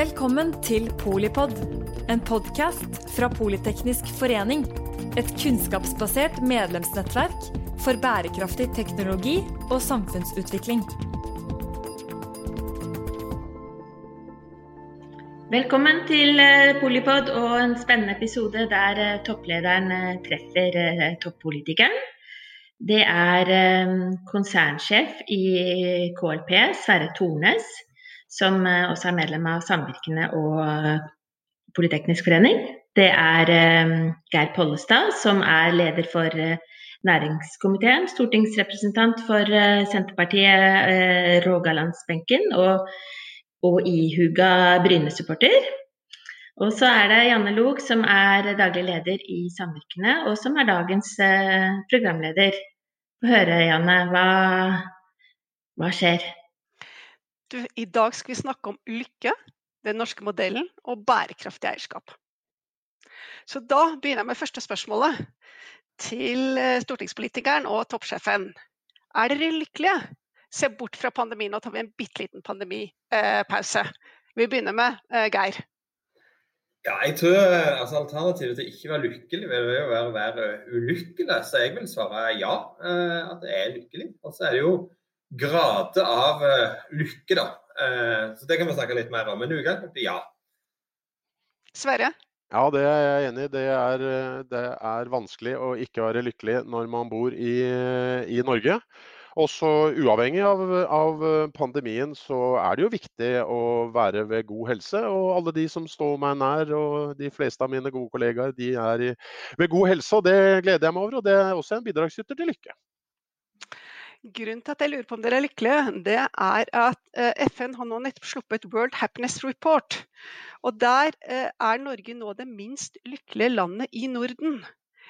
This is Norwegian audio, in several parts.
Velkommen til Polipod, en podkast fra Politeknisk forening. Et kunnskapsbasert medlemsnettverk for bærekraftig teknologi og samfunnsutvikling. Velkommen til eh, Polipod og en spennende episode der eh, topplederen eh, treffer toppolitikeren. Det er konsernsjef i KLP, Sverre Tornes som eh, også er medlem av Samvirkene og eh, Politeknisk forening. Det er eh, Geir Pollestad, som er leder for næringskomiteen, stortingsrepresentant for Senterpartiet Rogalandsbenken og, og ihuga Bryne-supporter. Og så er det Janne Log, som er daglig leder i Samvirkene, og som er dagens programleder. Få høre, Janne, hva, hva skjer? Du, I dag skal vi snakke om lykke, den norske modellen og bærekraftig eierskap. Så da begynner jeg med første spørsmålet til eh, stortingspolitikeren og toppsjefen. Er dere lykkelige? Se bort fra pandemien, og tar vi en bitte liten pandemipause. Vi begynner med uh, Geir. Ja, jeg tror eh, altså, Alternativet til ikke være lykkelig vil jo være å være ulykkelig. Så jeg vil svare ja, at jeg er lykkelig. Og så er det jo grader av uh, lykke, da. Uh, så det kan vi snakke litt mer om. Men utgangspunktet ja. Sverre? Ja, det er jeg enig i. Det er, det er vanskelig å ikke være lykkelig når man bor i, i Norge. Også uavhengig av, av, pandemien, så er det jo viktig å være ved god helse. Og alle de som står meg nær, og de fleste av mine gode kollegaer, de er i, ved god helse. Og det gleder jeg meg over. Og det er også en bidragsyter til lykke. Grunnen til at jeg lurer på om dere er lykkelige, det er at eh, FN har nå nettopp sluppet World Happiness Report. Og Der eh, er Norge nå det minst lykkelige landet i Norden.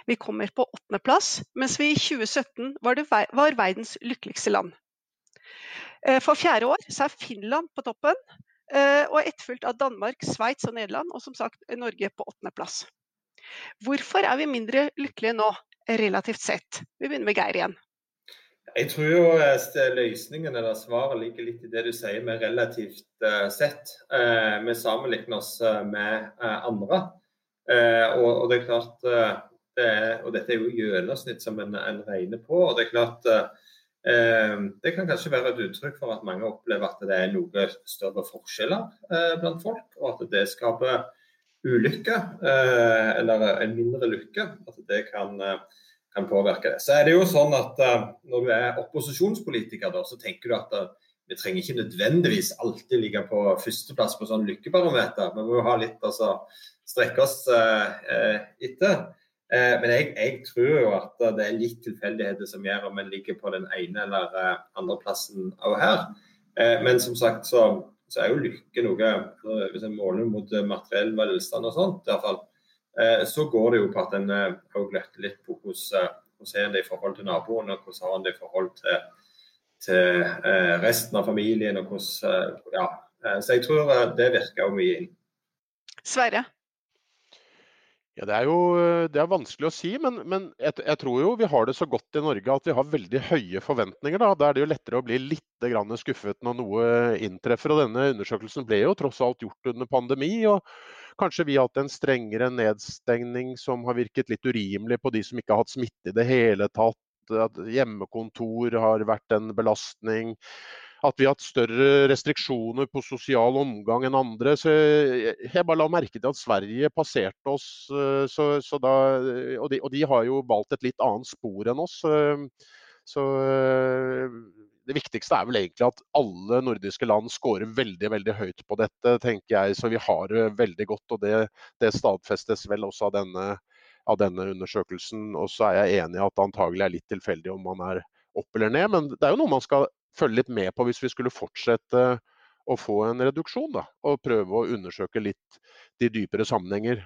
Vi kommer på åttendeplass, mens vi i 2017 var, det, var verdens lykkeligste land. Eh, for fjerde år er Finland på toppen, og etterfulgt av Danmark, Sveits og Nederland, og som sagt Norge på åttendeplass. Hvorfor er vi mindre lykkelige nå, relativt sett? Vi begynner med Geir igjen. Jeg tror jo eh, løsningen eller svaret ligger litt i det du sier med relativt uh, sett. Vi sammenligner oss med andre. Og, det er klart det er, Og dette er jo gjennomsnitt som en, en regner på. og Det er klart det kan kanskje være et uttrykk for at mange opplever at det er noe større forskjeller blant folk, og at det skaper ulykke, eller en mindre lykke. At det kan kan påvirke det. Så er det jo sånn at uh, Når du er opposisjonspolitiker, da, så tenker du at uh, vi trenger ikke nødvendigvis alltid ligge på førsteplass på sånn lykkebarometer. Vi må jo ha litt å altså, strekke oss uh, etter. men jeg, jeg, tror jo at det er litt tilfeldigheter som gjør om en ligger på den ene eller andre plassen òg her. men som sagt så, så, er jo lykke noe Hvis en måler mot materiell velstand og sånt, i hvert fall, så går det jo på at en òg eh, løfter litt på hvordan, eh, hvordan er det i forhold til naboene, hvordan har en det i forhold til, til resten av familien. og hvordan, ja. Så jeg tror det virker mye inn. Sverre? Ja, Det er jo det er vanskelig å si, men, men jeg, jeg, tror jo vi har det så godt i Norge at vi har veldig høye forventninger. Da, da er det jo lettere å bli litt skuffet når noe inntreffer. og Denne undersøkelsen ble jo tross alt gjort under pandemi. og Kanskje vi har hatt en strengere nedstengning som har virket litt urimelig på de som ikke har hatt smitte i det hele tatt. At hjemmekontor har vært en belastning. At vi har hatt større restriksjoner på sosial omgang enn andre. Så jeg bare la merke til at Sverige passerte oss. Eh, så, så da, og, de, og, de, har jo valgt et litt annet spor enn oss. Eh, så eh, det viktigste er vel egentlig at alle nordiske land scorer veldig veldig høyt på dette, tenker jeg. Så vi har det veldig godt. og Det, det stadfestes vel også av denne, av denne, undersøkelsen. Og så er jeg enig i at det antagelig er litt tilfeldig om man er opp eller ned. Men det er jo noe man skal følge litt med på hvis vi skulle fortsette å få en reduksjon. Da, og prøve å undersøke litt de dypere sammenhenger.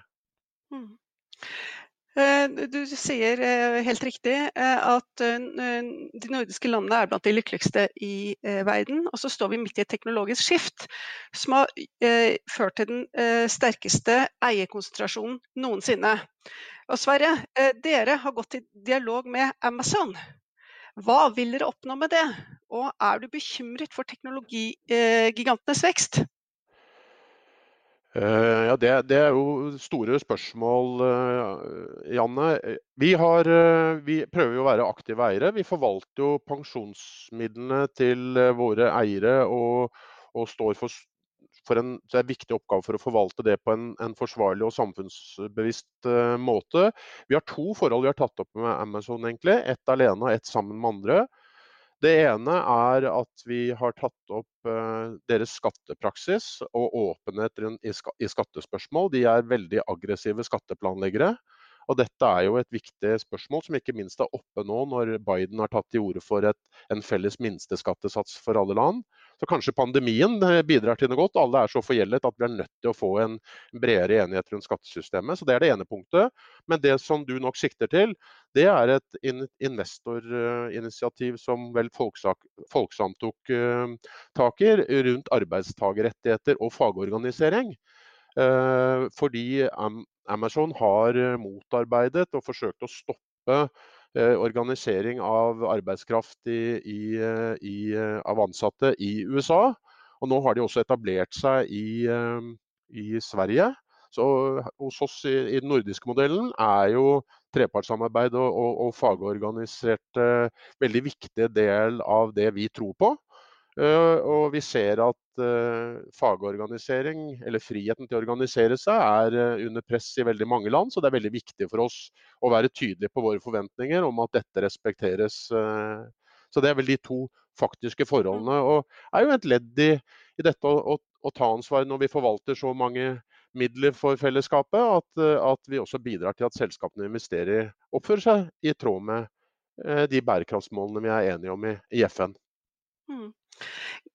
Mm. Eh, du sier eh, helt riktig eh, at de nordiske landene er blant de lykkeligste i verden. Og så står vi midt i et teknologisk skift som har ført til den sterkeste eierkonsentrasjonen noensinne. Og Sverre, dere har gått i dialog med Amazon. Hva vil dere oppnå med det? Og er du bekymret for teknologigigantenes vekst? Uh, ja, det, det, er jo store spørsmål, uh, Janne. Vi, har, uh, vi, prøver jo å være aktive eiere. Vi forvalter jo pensjonsmidlene til våre eiere og, og står for, for en, det er en viktig oppgave for å forvalte det på en, en forsvarlig og samfunnsbevisst måte. Vi har to forhold vi har tatt opp med Amazon, egentlig. Ett alene og ett sammen med andre. Det ene er at vi har tatt opp uh, deres skattepraksis og åpenhet i skattespørsmål. De er veldig aggressive skatteplanleggere. Og dette er jo et viktig spørsmål som ikke minst er oppe nå når Biden har tatt til orde for et, en felles minsteskattesats for alle land. Så kanskje pandemien eh, bidrar til noe godt. Alle er så forgjeldet at vi er nødt til å få en bredere enighet rundt skattesystemet. Så Det er det ene punktet. Men det som du nok sikter til, det er et investorinitiativ som vel Folksam tok eh, tak i, rundt arbeidstakerrettigheter og fagorganisering. Eh, fordi Amazon har motarbeidet og forsøkt å stoppe Eh, organisering av arbeidskraft i, i, eh, i, eh, av ansatte i USA. Og nå har de også etablert seg i, Sverige. Så hos oss i, den nordiske modellen er jo trepartssamarbeid og, og, og fagorganisert eh, veldig viktig del av det vi tror på. Uh, og vi ser at uh, fagorganisering, eller friheten til å organisere seg, er uh, under press i veldig mange land. Så det er veldig viktig for oss å være tydelige på våre forventninger om at dette respekteres. Så det er vel de to faktiske forholdene. Og er jo et ledd i, i dette å, å, å, ta ansvar når vi forvalter så mange midler for fellesskapet, at, at vi også bidrar til at selskapene investerer, oppfører seg i tråd med de bærekraftsmålene vi er enige om i, i FN. Mm.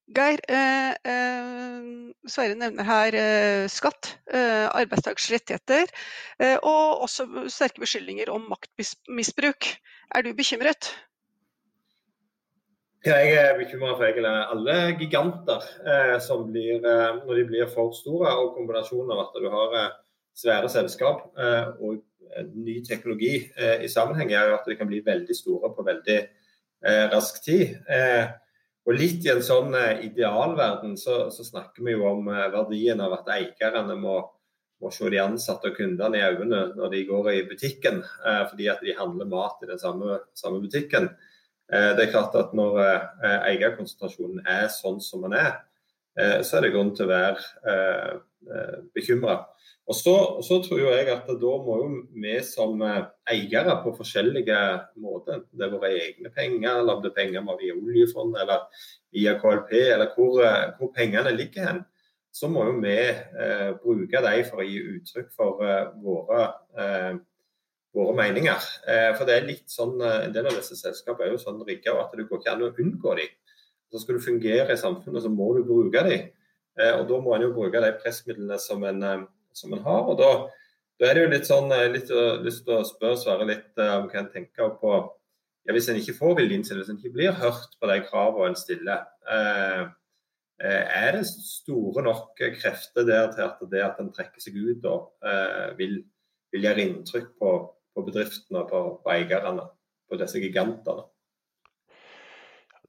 Geir, eh, eh, Sverre nevner her eh, skatt, eh, arbeidstakers rettigheter eh, og også sterke beskyldninger om maktmisbruk. Er du bekymret? Ja, jeg er bekymra for egentlig alle giganter eh, som blir, når de blir for store. Og kombinasjonen av at du har svære selskap og ny teknologi i sammenheng, er at de kan bli veldig store på veldig rask tid. Og litt i en sånn eh, idealverden så, så, snakker vi jo om eh, verdien av at eierne må, må se de ansatte og kundene i øynene når de går i butikken, eh, fordi at de handler mat i den samme, samme butikken. Eh, det er klart at Når eh, eierkonsentrasjonen er sånn som den er, eh, så er det grunn til å være bekymra. Og så, så, tror jeg at da må jo vi som eh, eiere på forskjellige måter, det er våre egne penger, eller om det er penger vi via oljefond eller via KLP, eller hvor, eh, hvor, pengene ligger hen, så må jo vi eh, bruke dem for å gi uttrykk for eh, våre, eh, våre, meninger. Eh, for det er litt sånn, En del av disse selskapene er jo sånn rigga at det går ikke an å unngå dem. Så skal du fungere i samfunnet, så må du bruke dem. Og Da må en jo bruke de pressmidlene som en som en har. og da, da er det jo litt sånn, eh, litt lyst til å spørre Sverre litt om hva en tenker på ja, Hvis en ikke får viljen sin, hvis en ikke blir hørt på de kravene en stiller, er det store nok krefter der til at det at en trekker seg ut, uh, vil, vil, gjøre inntrykk på, på bedriftene på, på eierne, på disse gigantene?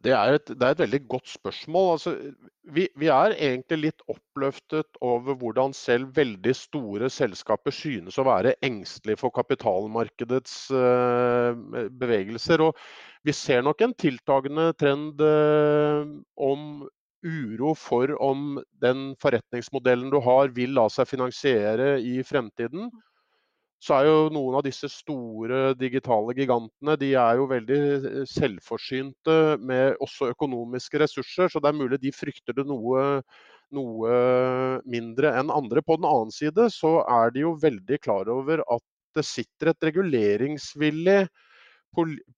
Det er, et, det er, et, veldig godt spørsmål. Altså, vi, vi, er egentlig litt oppløftet over hvordan selv veldig store selskaper synes å være engstelige for kapitalmarkedets uh, bevegelser. Og vi ser nok en tiltagende trend uh, om uro for om den forretningsmodellen du har vil la seg finansiere i fremtiden så er jo noen av disse store digitale gigantene de er jo veldig eh, selvforsynte med også økonomiske ressurser. Så det er mulig de frykter det noe, noe mindre enn andre. På den annen side så er de jo veldig klar over at det sitter et reguleringsvillig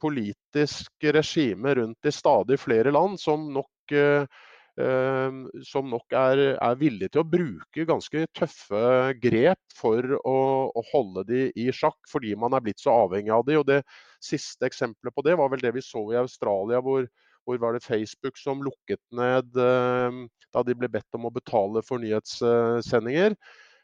politisk regime rundt i stadig flere land som nok eh, som nok er, er villige til å bruke ganske tøffe grep for å, å, holde de i sjakk, fordi man er blitt så avhengig av de. Og Det siste eksempelet på det var vel det vi så i Australia, hvor, hvor var det Facebook som lukket ned ehm, da de ble bedt om å betale for nyhetssendinger.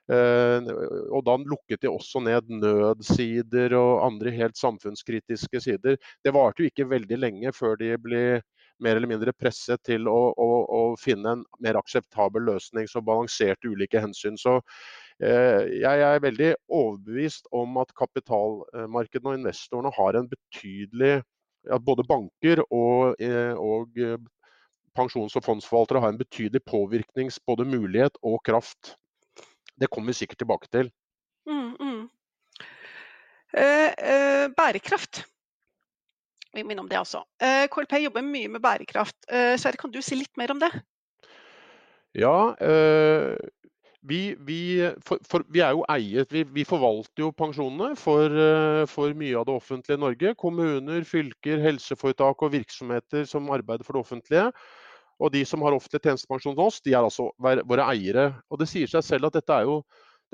Ehm, og da lukket de også ned nødsider og andre helt samfunnskritiske sider. Det varte jo ikke veldig lenge før de ble mer eller mindre presset til å, å, å finne en mer akseptabel løsning som balanserte ulike hensyn. Så eh, jeg er veldig overbevist om at kapitalmarkedene og investorene har en betydelig at både banker og, eh, og eh, pensjons- og fondsforvaltere har en betydelig påvirknings både mulighet og kraft. Det kommer vi sikkert tilbake til. Mm, mm. Eh, eh, bærekraft. Vi minner om det også. Eh, KLP jobber mye med bærekraft. Eh, Sverre, kan du si litt mer om det? Ja, eh, vi, vi, for, for, vi, er jo eiet, vi, vi forvalter jo pensjonene for, for, mye av det offentlige Norge. Kommuner, fylker, helseforetak og virksomheter som arbeider for det offentlige. Og de som har offentlig tjenestepensjon hos oss, de er altså våre eiere. Og det sier seg selv at dette er jo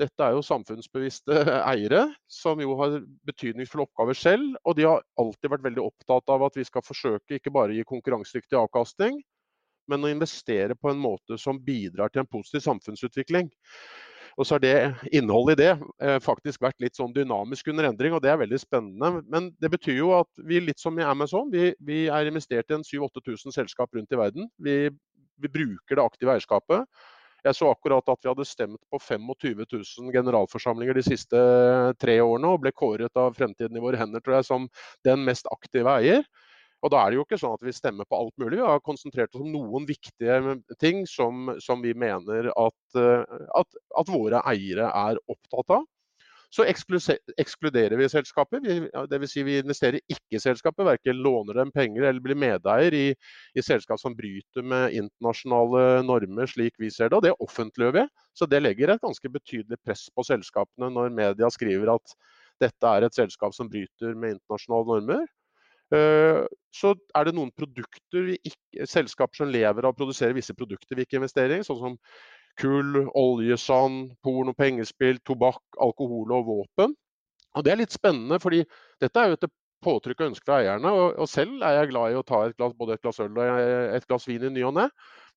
dette er jo samfunnsbevisste eiere som jo har betydningsfulle oppgaver selv. Og de har alltid vært veldig opptatt av at vi skal forsøke ikke bare å gi konkurransedyktig avkastning, men å investere på en måte som bidrar til en positiv samfunnsutvikling. Og så har det innholdet i det eh, faktisk vært litt sånn dynamisk under endring, og det er veldig spennende. Men det betyr jo at vi litt som i Amazon, vi, vi er investert i en 7000-8000 selskap rundt i verden. Vi, vi bruker det aktive eierskapet. Jeg så akkurat at vi hadde stemt på 25 000 generalforsamlinger de siste tre årene, og ble kåret av Fremtiden i våre hender tror jeg, som den mest aktive eier. Og da er det jo ikke sånn at vi stemmer på alt mulig. Vi har konsentrert oss om noen viktige ting som, som vi mener at, at, at, våre eiere er opptatt av. Så ekskluderer vi selskapet. Dvs. Si vi investerer ikke i selskapet, verken låner dem penger eller blir medeier i, i, selskap som bryter med internasjonale normer, slik vi ser det. Og det offentliggjør vi. Så det legger et ganske betydelig press på selskapene når media skriver at dette er et selskap som bryter med internasjonale normer. Eh, så er det noen produkter, ikke, selskaper som lever av å produsere visse produkter vi ikke investerer i, sånn som kull, oljesand, porno, pengespill, tobakk, alkohol og våpen. Og Det er litt spennende, fordi dette er jo et påtrykk og ønske fra eierne. Og, og, selv er jeg glad i å ta et glass, både et glass øl og et glass vin i ny og ne.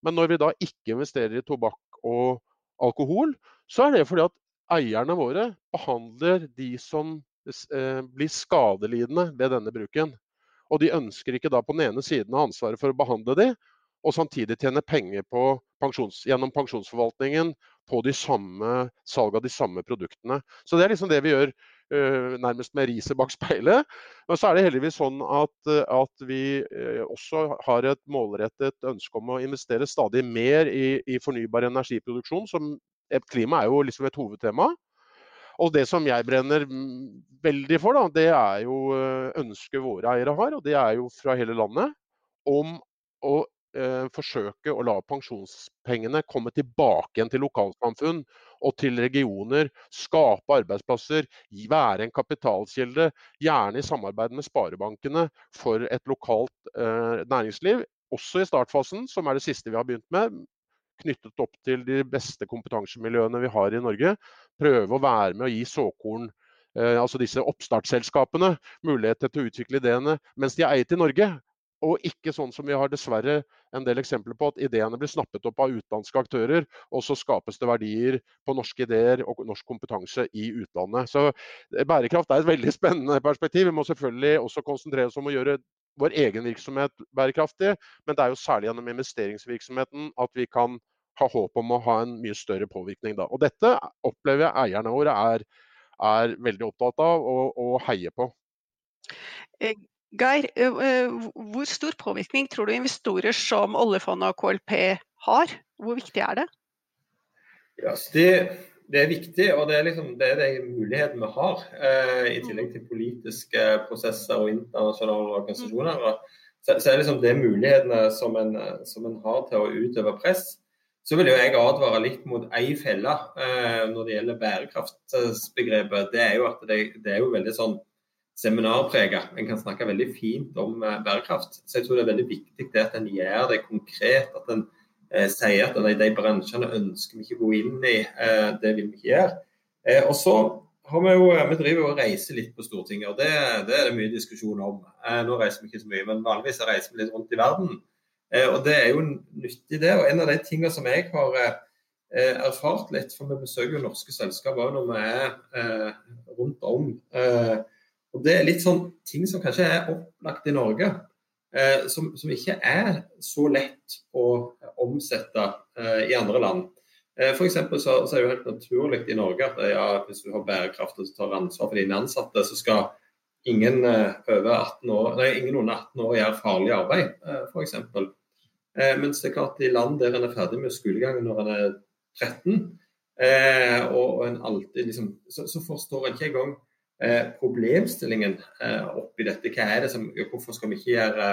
Men når vi da ikke investerer i tobakk og alkohol, så er det fordi at eierne våre behandler de som eh, blir skadelidende ved denne bruken. Og de ønsker ikke da på den ene siden av ansvaret for å behandle de, og samtidig tjene penger pensjons, gjennom pensjonsforvaltningen på de samme, salg av de samme produktene. Så Det er liksom det vi gjør uh, nærmest med riset bak speilet. Men så er det heldigvis sånn at, at vi uh, også har et målrettet ønske om å investere stadig mer i, i fornybar energiproduksjon. som Klima er jo liksom et hovedtema. Og det som jeg brenner veldig for, da, det er jo eh, ønsket våre eiere har, og det er jo fra hele landet, om å eh, forsøke å la pensjonspengene komme tilbake igjen til lokalsamfunn og til regioner. Skape arbeidsplasser, være en kapitalkilde. Gjerne i samarbeid med sparebankene for et lokalt eh, næringsliv. Også i startfasen, som er det siste vi har begynt med. Knyttet opp til de beste kompetansemiljøene vi har i Norge. Prøve å være med å gi såkorn eh, altså disse oppstartsselskapene, mulighet til å utvikle ideene mens de er eiet i Norge. Og ikke sånn som vi har dessverre en del eksempler på, at ideene blir snappet opp av utenlandske aktører, og så skapes det verdier på norske ideer og norsk kompetanse i utlandet. Så eh, Bærekraft er et veldig spennende perspektiv. Vi må selvfølgelig også konsentrere oss om å gjøre vår egen virksomhet bærekraftig, men det er jo særlig gjennom investeringsvirksomheten at vi kan ha håp om å ha en mye større påvirkning da. Og Dette opplever jeg eierne våre er, er veldig opptatt av og, og heier på. Geir, hvor stor påvirkning tror du investorer som oljefondet og KLP har? Hvor viktig er det? Ja, det, det, er viktig, og det er, liksom, det er de mulighetene vi har. Eh, I tillegg til politiske prosesser og internasjonale organisasjoner. Så, så er liksom det mulighetene som en, som en, har til å utøve press. Så vil jeg advare litt mot ei felle eh, når det gjelder bærekraftsbegrepet. Det er jo at det, det er jo veldig sånn seminarprega. En kan snakke veldig fint om eh, bærekraft. Så jeg tror det er veldig viktig det at en gjør det konkret. At en eh, sier at de, de, bransjene ønsker vi ikke gå inn i. Eh, det vil vi ikke gjøre. Eh, og så har vi jo vi driver og reiser litt på Stortinget, og det, det er det mye diskusjon om. Eh, nå reiser vi ikke så mye, men vanligvis reiser vi litt rundt i verden. Eh, og det er jo nyttig, det. Og en av de tingene som jeg har erfart litt, for vi besøker jo norske selskaper når vi er rundt om. Eh, og Det er litt sånn ting som kanskje er opplagt i Norge, eh, som, som, ikke er så lett å omsette eh, i andre land. Eh, for så, så er det jo helt naturlig i Norge at ja, hvis du har bærekraft og tar ansvar for dine ansatte, så skal ingen, eh, over 18 år, nei, ingen under 18 år gjøre farlig arbeid, eh, f.eks. Eh, mens det er klart i land der en er ferdig med skolegangen når en er 13, eh, og, og en alltid liksom, så, så forstår en ikke engang eh, problemstillingen eh, oppi dette. Hva er det som, Hvorfor skal vi ikke gjøre,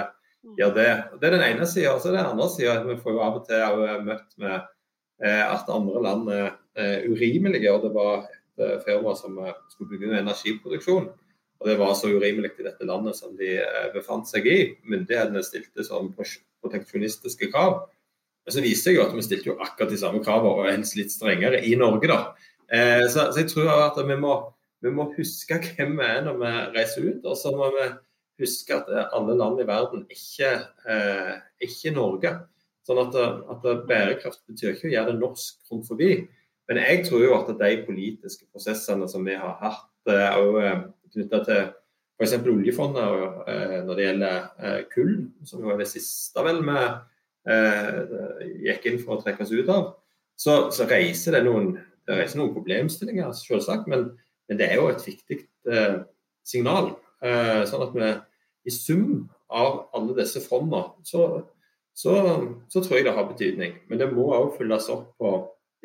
gjøre det? Det er den ene sida. Så er det den andre sida vi får jo av og til også møtt med eh, at andre land er eh, urimelige. og Det var et eh, firma som eh, skulle bygge en energiproduksjon. Og Det var så urimelig i dette landet som de befant seg i. Myndighetene stilte sånn proteksjonistiske krav. Men så viste det jo at vi stilte jo akkurat de samme kravene, og helst litt strengere, i Norge. da. Eh, så, jeg tror at vi må vi må huske hvem vi er når vi reiser ut. Og så må vi huske at alle land i verden ikke, eh, ikke Norge. Sånn at, at, bærekraft betyr ikke å gjøre det norsk rundt forbi. Men jeg tror jo at de politiske prosessene som vi har hatt, òg eh, knytta til f.eks. oljefondet eh, når det gjelder eh, kull, som jo er det siste vel vi gikk inn for å trekke oss ut av, så, så reiser det noen, det reiser noen problemstillinger, selvsagt. men men det er jo et viktig eh, signal. Eh, sånn at vi i sum av alle disse fondene, så, så, så, tror jeg det har betydning. Men det må òg følges opp på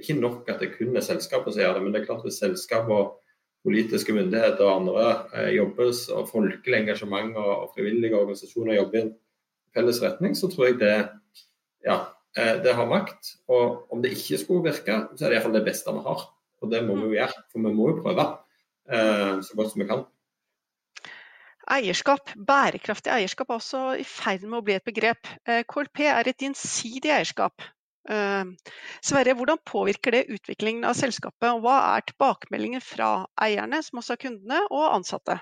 ikke nok at det kun er selskapet som gjør det, men det er klart hvis selskap og politiske myndigheter og andre eh, jobbes, og folkelig engasjement og, og frivillige organisasjoner jobber i en felles retning, så tror jeg det, ja, eh, det har makt. Og om det ikke skulle virke, så er det iallfall det beste vi har. Og det må vi jo gjøre, for vi må jo prøve. Eh, så godt som vi kan. Eierskap, Bærekraftig eierskap er også i ferd med å bli et begrep. Eh, KLP er et gjensidig eierskap. Eh, Sverre, hvordan påvirker det utviklingen av selskapet, og hva er tilbakemeldingen fra eierne, som også er kundene, og ansatte?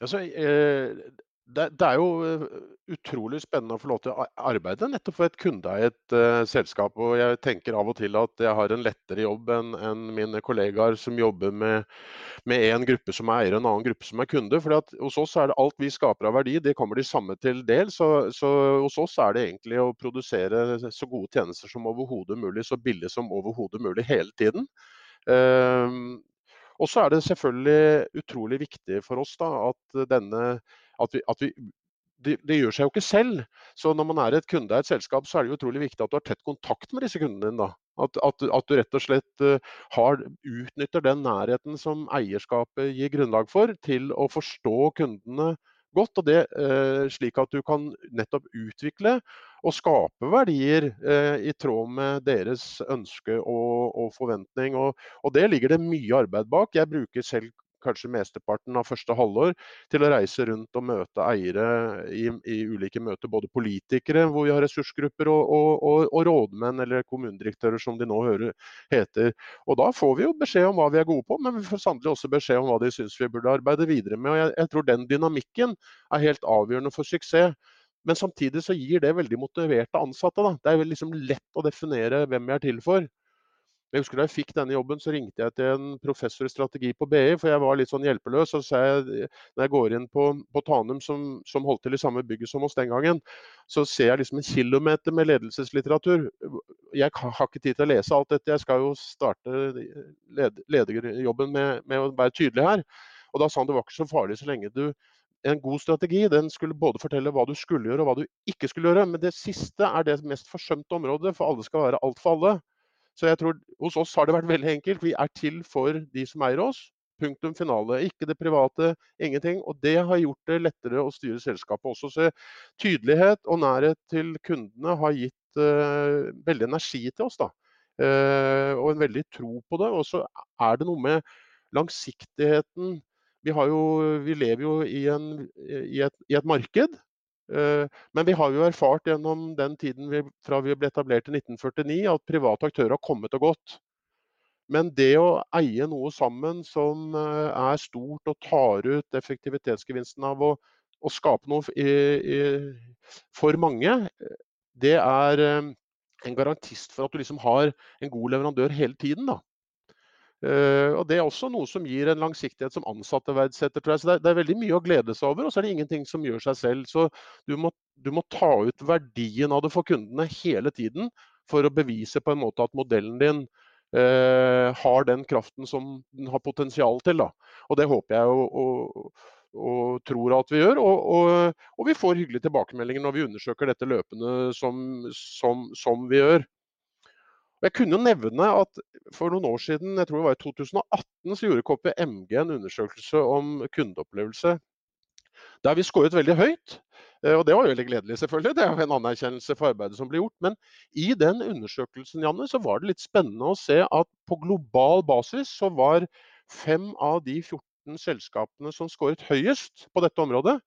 Altså, det, det, er jo eh, utrolig spennende å få lov til å arbeide nettopp for et kundeeiet uh, selskap. Og jeg tenker av og til at jeg har en lettere jobb enn en mine kollegaer som jobber med, med en gruppe som er eier og en annen gruppe som er kunde. For hos oss er det alt vi skaper av verdi, det kommer de samme til del. Så, så hos oss er det egentlig å produsere så gode tjenester som overhodet mulig, så billig som overhodet mulig hele tiden. Uh, og så er det selvfølgelig utrolig viktig for oss da, at denne at vi, at vi det, det, gjør seg jo ikke selv. Så når man er et kunde i et selskap, så er det utrolig viktig at du har tett kontakt med disse kundene dine. At, at, at, du rett og slett uh, har, utnytter den nærheten som eierskapet gir grunnlag for, til å forstå kundene godt. og det eh, Slik at du kan nettopp utvikle og skape verdier eh, i tråd med deres ønske og, og forventning. Og, og, Det ligger det mye arbeid bak. Jeg bruker selv kanskje mesteparten av første halvår til å reise rundt og møte eiere i, i ulike møter. Både politikere, hvor vi har ressursgrupper, og, og, og, og, rådmenn eller kommunedirektører, som de nå hører, heter. Og Da får vi jo beskjed om hva vi er gode på, men vi får sannelig også beskjed om hva de syns vi burde arbeide videre med. og jeg, jeg tror den dynamikken er helt avgjørende for suksess. Men samtidig så gir det veldig motiverte ansatte. Da. Det er liksom lett å definere hvem vi er til for. Jeg husker Da jeg fikk denne jobben, så ringte jeg til en professor i strategi på BI, for jeg var litt sånn hjelpeløs. og så jeg, Når jeg går inn på, på Tanum, som, som, holdt til i samme bygget som oss den gangen, så ser jeg liksom en kilometer med ledelseslitteratur. Jeg har ikke tid til å lese alt dette, jeg skal jo starte led, lederjobben med, med, å være tydelig her. Og Da sa han det var ikke så farlig så lenge du en god strategi den skulle både fortelle hva du skulle gjøre og hva du ikke skulle gjøre. Men det siste er det mest forsømte området, for alle skal være alt for alle. Så jeg tror hos oss har det vært veldig enkelt. Vi er til for de som eier oss. Punktum finale. Ikke det private, ingenting. Og det har gjort det lettere å styre selskapet også. Så tydelighet og nærhet til kundene har gitt uh, veldig energi til oss. da. Uh, og en veldig tro på det. Og så er det noe med langsiktigheten. Vi, jo, vi lever jo i, en, i, et, i et marked men vi har jo erfart gjennom den tiden vi, fra vi ble etablert i 1949 at private aktører har kommet og gått. Men det å eie noe sammen som eh, er stort og tar ut effektivitetsgevinsten av å, å skape noe i, i, for mange, det er eh, en garantist for at du liksom har en god leverandør hele tiden. da. Uh, og Det er også noe som gir en langsiktighet som ansatte verdsetter. tror jeg. Så det er, det er, veldig mye å glede seg over, og så er det ingenting som gjør seg selv. Så du må, du må, ta ut verdien av det for kundene hele tiden for å bevise på en måte at modellen din uh, har den kraften som den har potensial til. Da. Og Det håper jeg og, og, og tror at vi gjør. Og, og, vi får hyggelige tilbakemeldinger når vi undersøker dette løpende som, som, som vi gjør. Jeg kunne jo nevne at For noen år siden, jeg tror det var i 2018, så gjorde KPMG en undersøkelse om kundeopplevelse. Der vi skåret veldig høyt. Eh, og Det var veldig gledelig, selvfølgelig. Det er jo en anerkjennelse for arbeidet som blir gjort. Men i den undersøkelsen Janne, så var det litt spennende å se at på global basis så var fem av de 14 selskapene som skåret høyest på dette området,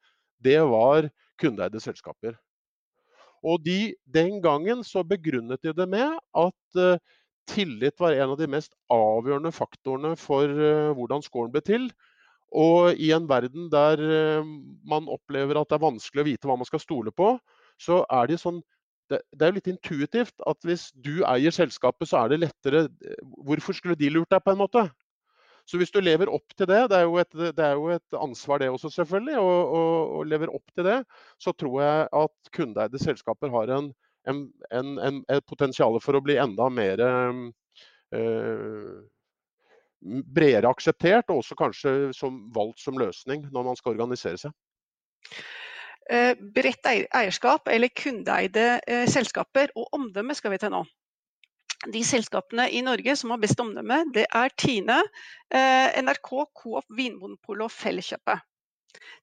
det var kundeeide selskaper. Og de, Den gangen så begrunnet de det med at uh, tillit var en av de mest avgjørende faktorene for uh, hvordan scoren ble til. Og i en verden der uh, man opplever at det er vanskelig å vite hva man skal stole på, så er det sånn det, det er jo litt intuitivt at hvis du eier selskapet, så er det lettere Hvorfor skulle de lurt deg, på en måte? Så hvis du lever opp til det, det er jo et, er jo et ansvar det også selvfølgelig, og, og, og, lever opp til det, så tror jeg at kundeeide selskaper har en, en, en, et potensial for å bli enda mer øh, bredere akseptert, og også kanskje som valgt som løsning når man skal organisere seg. Eh, bredt eierskap eller kundeeide selskaper og omdømme skal vi til nå de selskapene i Norge som har best omdømme, det er Tine, eh, NRK, Coop, Vinmonopolet og Felleskjøpet.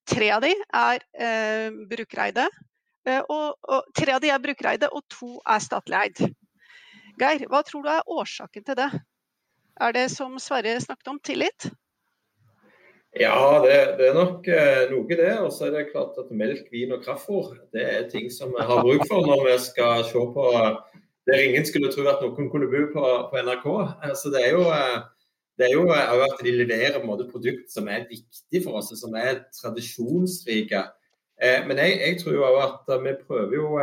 Tre av de er eh, brukereide, eh, og, og, tre av de er brukereide, og to er statlig eid. Geir, hva tror du er årsaken til det? Er det som Sverre snakket om, tillit? Ja, det, det er nok eh, noe det. Og så er det klart at melk, vin og kraftfôr det er ting som vi har bruk for når vi skal se på der ingen skulle tro at noen kunne bo på, på NRK. Så det er jo, eh, det er jo eh, at de leverer måte produkt som er viktig for oss, som er tradisjonsrike. Eh, men jeg, jeg tror jo at vi prøver jo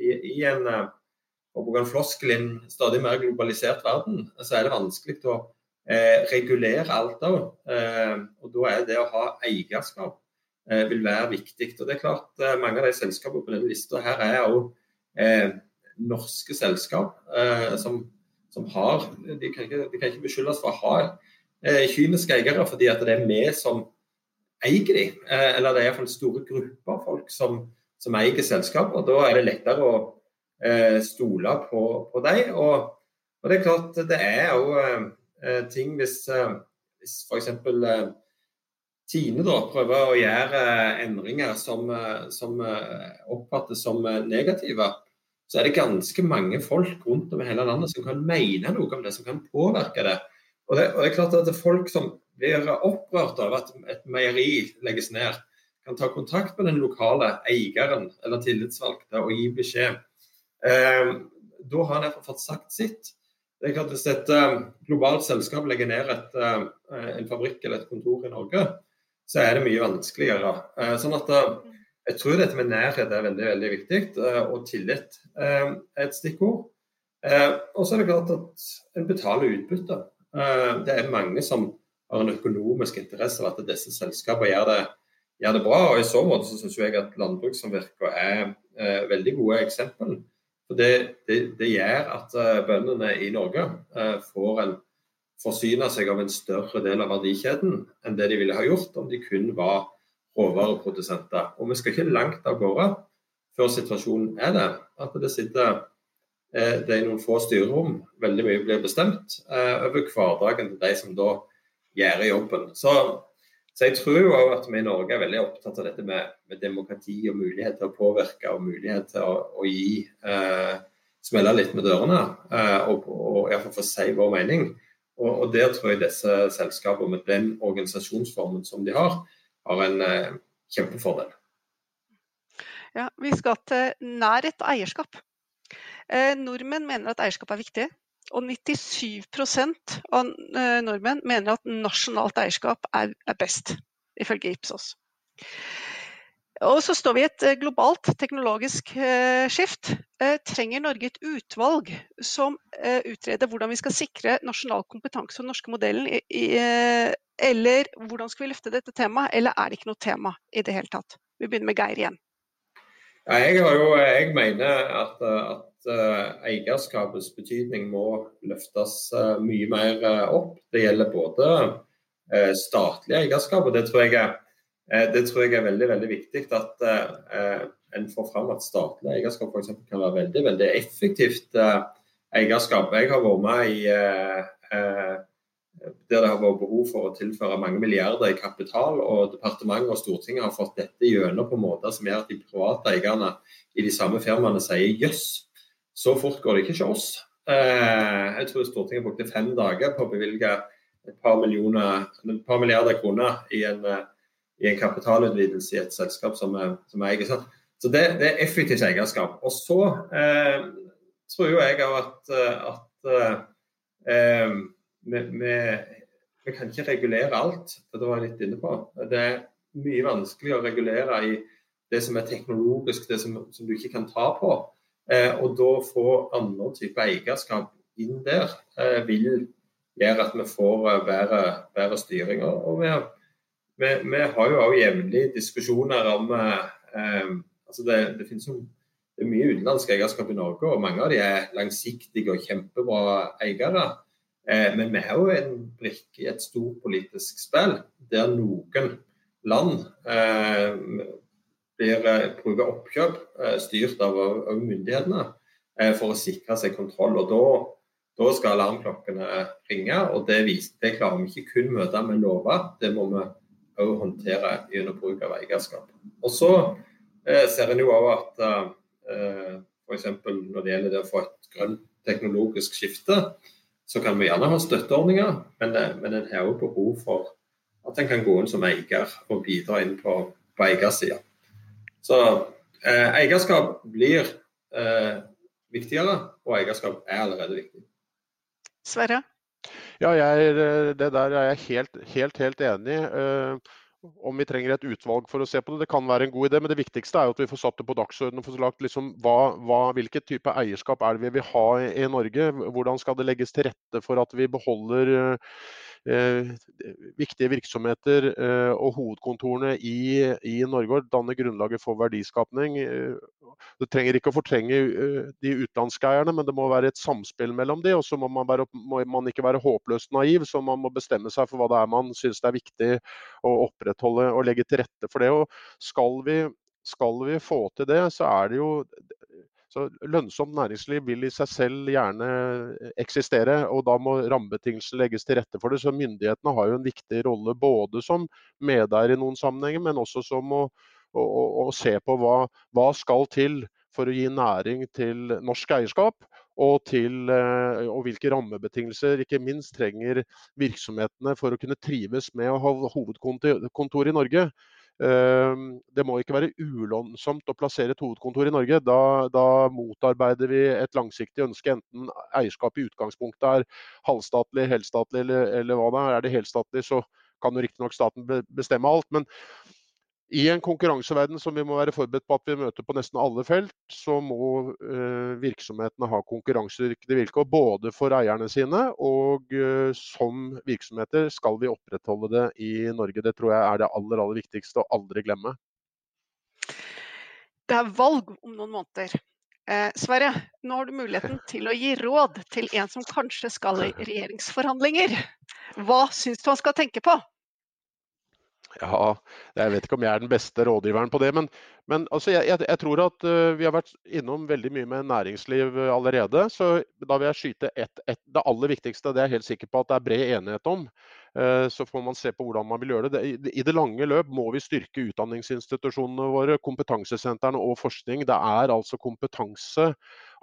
i, i en å bruke en floskel i en stadig mer globalisert verden, så er det vanskelig å eh, regulere alt òg. Eh, og da er det å ha eierskap eh, vil være viktig. Og det er klart Mange av de selskapene på denne lista her er òg norske selskap eh, som, som, har de kan, ikke, de kan ikke beskyldes for å ha eh, kyniske eiere, fordi at det er vi som eier de. Eh, eller det er iallfall store grupper av folk som, som eier selskaper. Da er det lettere å stole på, på dem. Og, og, det er klart, det er eh, ting hvis, hvis f.eks. Tine da, prøver å gjøre endringer som, som oppfattes som negative, så er det ganske mange folk rundt om i hele landet som kan mene noe om det, som kan påvirke det. Og det, og det er klart at det er folk som blir opprørt av at et meieri legges ned, kan ta kontakt med den lokale eieren eller tillitsvalgte og gi beskjed. Eh, da har han fått sagt sitt. Det er klart Hvis et uh, globalt selskap legger ned et, uh, en fabrikk eller et kontor i Norge, så er det mye vanskeligere. Uh, sånn at jeg tror dette med nærhet er veldig veldig viktig, eh, og tillit er et stikkord. Eh, og så er det klart at en betaler utbytte. Eh, det er mange som har en økonomisk interesse av at disse selskapene gjør det, gjør det bra. og I så måte så syns jeg at landbrukssamvirker er eh, veldig gode eksempel. Det, det, det gjør at bøndene i Norge eh, får en forsyne seg av en større del av verdikjeden enn det de ville ha gjort om de kun var råvareprodusenter. Og vi skal ikke langt av gårde før situasjonen er det. At det sitter eh, det er noen få styrerom, veldig mye blir bestemt eh, over hverdagen til de som da gjør jobben. Så, så jeg tror jo at vi i Norge er veldig opptatt av dette med, med demokrati og mulighet til å påvirke og mulighet til å, å gi eh, smelle litt med dørene eh, og, og iallfall få si vår mening. Og, og Der tror jeg disse selskapene med den organisasjonsformen som de har, har en eh, kjempefordel. Ja, Vi skal til nærhet og eierskap. Eh, nordmenn mener at eierskap er viktig. Og 97 av eh, nordmenn mener at nasjonalt eierskap er, best, ifølge Ipsos. Og så står vi i et globalt teknologisk skift. eh, trenger Norge et utvalg som eh, utreder hvordan vi skal sikre nasjonal kompetanse og norske modellen? Eh, eller hvordan skal vi løfte dette temaet, eller er det ikke noe tema i det hele tatt? Vi begynner med Geir igjen. Ja, jeg, jo, jeg, mener at, at eierskapets betydning må løftes mye mer opp. Det gjelder både statlig eierskap, og det tror jeg er, det tror jeg er veldig veldig viktig at en får fram at statlig eierskap for kan være veldig veldig effektivt eierskap. Jeg har vært med i der det har vært behov for å tilføre mange milliarder i kapital. og Departementet og Stortinget har fått dette gjennom på måter som gjør at de private eierne i de samme firmaene sier jøss, så fort går det ikke hos oss. Eh, jeg tror Stortinget brukte fem dager på å bevilge et par, et par milliarder kroner i en, eh, i en kapitalutvidelse i et selskap som er eier. Så det, det, er effektivt eierskap. Og så eh, tror jo jeg at, at eh, vi, vi, vi, kan ikke regulere alt. Det var jeg litt inne på. Det er mye vanskelig å regulere i det som er teknologisk, det som, som du ikke kan ta på. Eh, og da få andre typer eierskap inn der eh, vil gjøre at vi får eh, bedre, bedre styring. Og vi, vi, vi har jo også jevnlig diskusjoner om eh, altså det, det finnes jo det er mye utenlandsk eierskap i Norge, og mange av de er langsiktige og kjempebra eiere. Eh, men vi er jo en brikke i et stort politisk spill der noen land eh, blir, eh, bruker oppkjøp eh, styrt av, av myndighetene eh, for å sikre seg kontroll. og da, da skal alarmklokkene ringe, og det, viser, det, klarer vi ikke kun møte med lover. Det må vi òg håndtere gjennom bruk av eierskap. Og så eh, ser en jo òg at eh, f.eks. når det gjelder det å få et grønt teknologisk skifte, så kan vi gjerne ha støtteordninger, men, eh, men en har jo behov for at en kan gå inn som eier og bidra inn på, på eiersida. Så eh, eierskap blir eh, viktigere, og eierskap er allerede viktig. Sverre? Ja, jeg, eh, det der er jeg helt, helt, helt enig i. Uh, om vi trenger et utvalg for å se på det. Det kan være en god idé, men det viktigste er jo at vi får satt det på dagsordenen. og får liksom, hva, Hvilket type eierskap er det vi vil ha i, i Norge? Hvordan skal det legges til rette for at vi beholder eh, viktige virksomheter eh, og hovedkontorene i, i, Norge og danne grunnlaget for verdiskapning? Eh, det trenger ikke å fortrenge eh, de utenlandske eierne, men det må være et samspill mellom de, og så må må man ikke være håpløst naiv, så man må bestemme seg for hva det er man syns det er viktig å opprettholde og legge til rette for det. Og skal vi, skal vi få til det, så er det jo så Lønnsomt næringsliv vil i seg selv gjerne eksistere, og da må rammebetingelsene legges til rette for det. Så Myndighetene har jo en viktig rolle både som medeier i noen sammenhenger, men også som å, å, å se på hva, hva skal til for å gi næring til norsk eierskap. Og, til, eh, og, hvilke rammebetingelser ikke minst trenger virksomhetene for å kunne trives med å ha hovedkontor i Norge. Ehm, det må ikke være ulånsomt å plassere et hovedkontor i Norge. Da, da, motarbeider vi et langsiktig ønske, enten eierskapet i utgangspunktet er halvstatlig, helstatlig eller, eller hva det er. Er det helstatlig, så kan jo riktignok staten bestemme alt. Men i en konkurranseverden som vi må være forberedt på at vi møter på nesten alle felt, så må uh, virksomhetene ha konkurransedyktige vilkår både for eierne sine og uh, som virksomheter skal vi opprettholde det i Norge. Det tror jeg er det aller, aller viktigste å aldri glemme. Det er valg om noen måneder. Eh, Sverre, nå har du muligheten til å gi råd til en som kanskje skal i regjeringsforhandlinger. Hva syns du han skal tenke på? Ja, jeg vet ikke om jeg er den beste rådgiveren på det. Men, men altså jeg, jeg, jeg, tror at uh, vi har vært innom veldig mye med næringsliv uh, allerede. Så da vil jeg skyte ett. Et, det aller viktigste, det er jeg helt sikker på at det er bred enighet om. Uh, så får man se på hvordan man vil gjøre det. I det lange løp må vi styrke utdanningsinstitusjonene våre, kompetansesentrene og forskning. Det er altså kompetanse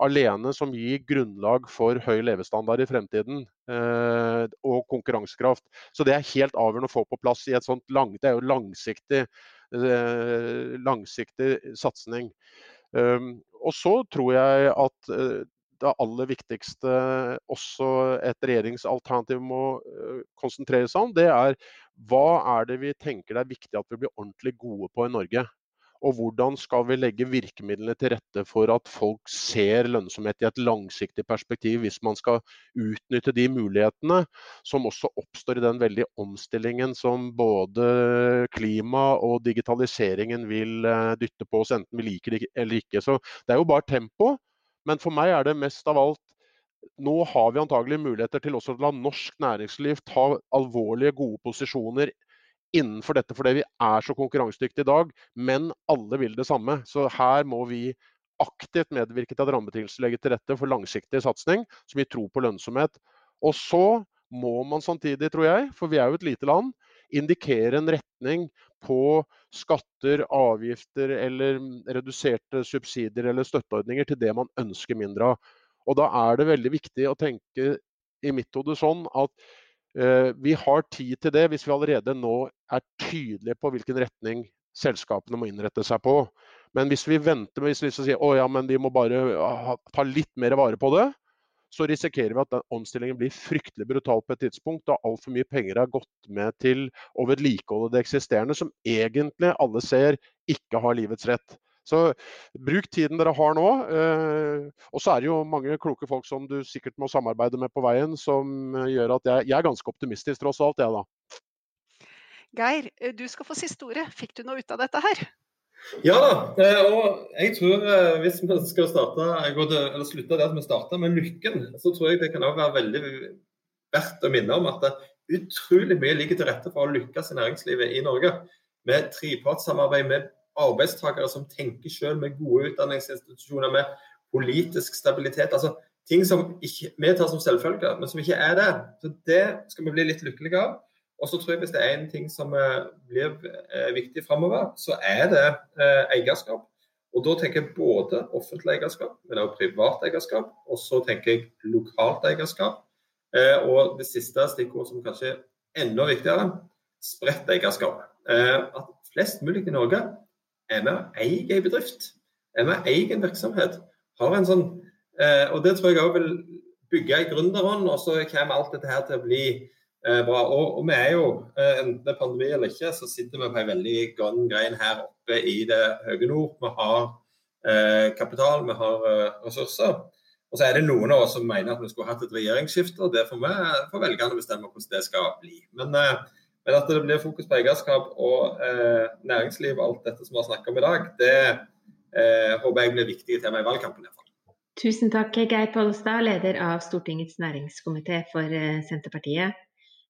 alene som gir grunnlag for høy levestandard i fremtiden eh, og konkurransekraft. Så det er helt avgjørende å få på plass i et sånt lang, det er jo langsiktig, eh, langsiktig satsing. Og så tror jeg at det aller viktigste også et regjeringsalternativ må uh, konsentrere seg om, det er hva er det vi tenker det er viktig at vi blir ordentlig gode på i Norge. Og hvordan skal vi legge virkemidlene til rette for at folk ser lønnsomhet i et langsiktig perspektiv, hvis man skal utnytte de mulighetene som også oppstår i den veldige omstillingen som både klima og digitaliseringen vil eh, dytte på oss, enten vi liker det eller ikke. Så det er jo bare tempo. Men for meg er det mest av alt nå har vi antagelig muligheter til også å la norsk næringsliv ta alvorlige, gode posisjoner innenfor dette fordi vi er så konkurransedyktige i dag, men alle vil det samme. Så her må vi aktivt medvirke til at rammebetingelsene legger til rette for langsiktig satsing som gir tro på lønnsomhet. Og så må man samtidig, tror jeg, for vi er jo et lite land, indikere en retning på skatter, avgifter eller reduserte subsidier eller støtteordninger til det man ønsker mindre av. Og da er det veldig viktig å tenke i mitt hode sånn at Eh, vi har tid til det hvis vi allerede nå er tydelige på hvilken retning selskapene må innrette seg på. Men hvis vi venter med å si å ja, men vi må bare ta litt mer vare på det, så risikerer vi at den omstillingen blir fryktelig brutal på et tidspunkt, da altfor mye penger er gått med til å vedlikeholde det eksisterende, som egentlig alle ser ikke har livets rett. Så bruk tiden dere har nå. Eh, og så er det jo mange kloke folk som du sikkert må samarbeide med på veien, som gjør at jeg, jeg er ganske optimistisk tross alt, jeg da. Geir, eh, du skal få siste ordet. Fikk du noe ut av dette her? Ja da, eh, og jeg tror hvis vi skal starte, eller slutte der vi starta, med lykken, så tror jeg det kan også være veldig verdt å minne om at det utrolig mye ligger til rette for å lykkes i næringslivet i Norge. Med trepartssamarbeid med arbeidstakere som tenker selv, med gode utdanningsinstitusjoner, med politisk stabilitet. altså Ting som ikke, vi tar som selvfølge, men som ikke er det. Så Det skal vi bli litt lykkelige av. Og så tror jeg Hvis det er en ting som eh, blir eh, viktig framover, så er det eh, eierskap. Og Da tenker jeg både offentlig eierskap, men også privat eierskap. Og så tenker jeg lokalt eierskap. Og det siste stikkordet som kanskje er enda viktigere, spredt eierskap. At flest mulig i Norge er med å eie en bedrift. Er med å eie en virksomhet. Har en sånn, og Det tror jeg òg vil bygge i gründerånd, og så kommer alt dette her til å bli bra. Og, og, vi er jo, eh, enten det er pandemi eller ikke, så sitter vi på en veldig grønn grein her oppe i det høye nord. Vi har eh, kapital, vi har eh, ressurser. Og så er det noen av oss som mener at vi skulle hatt et regjeringsskifte, og det får vi får velgerne bestemme hvordan det skal bli. Men eh, men at det blir fokus på eierskap og eh, næringsliv og alt dette som vi har snakket om i dag, det eh, håper jeg blir viktige tema i valgkampen. Tusen takk, Geir Pollestad, leder av Stortingets næringskomité for eh, Senterpartiet.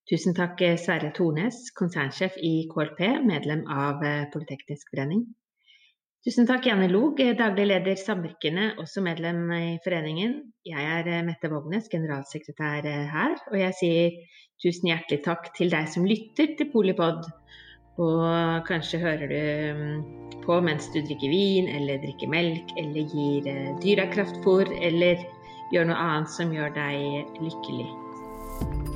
Tusen takk, eh, Sverre Tornes, konsernsjef i KLP, medlem av eh, Politeknisk forening. Tusen takk, Janne Log, daglig leder Samvirkene, også medlem i foreningen. Jeg er eh, Mette Vågnes, generalsekretær eh, her, og jeg sier tusen hjertelig takk til deg som lytter til Polipod. Og kanskje hører du mm, på mens du drikker vin, eller drikker melk, eller gir eh, dyra kraftfôr, eller gjør noe annet som gjør deg lykkelig.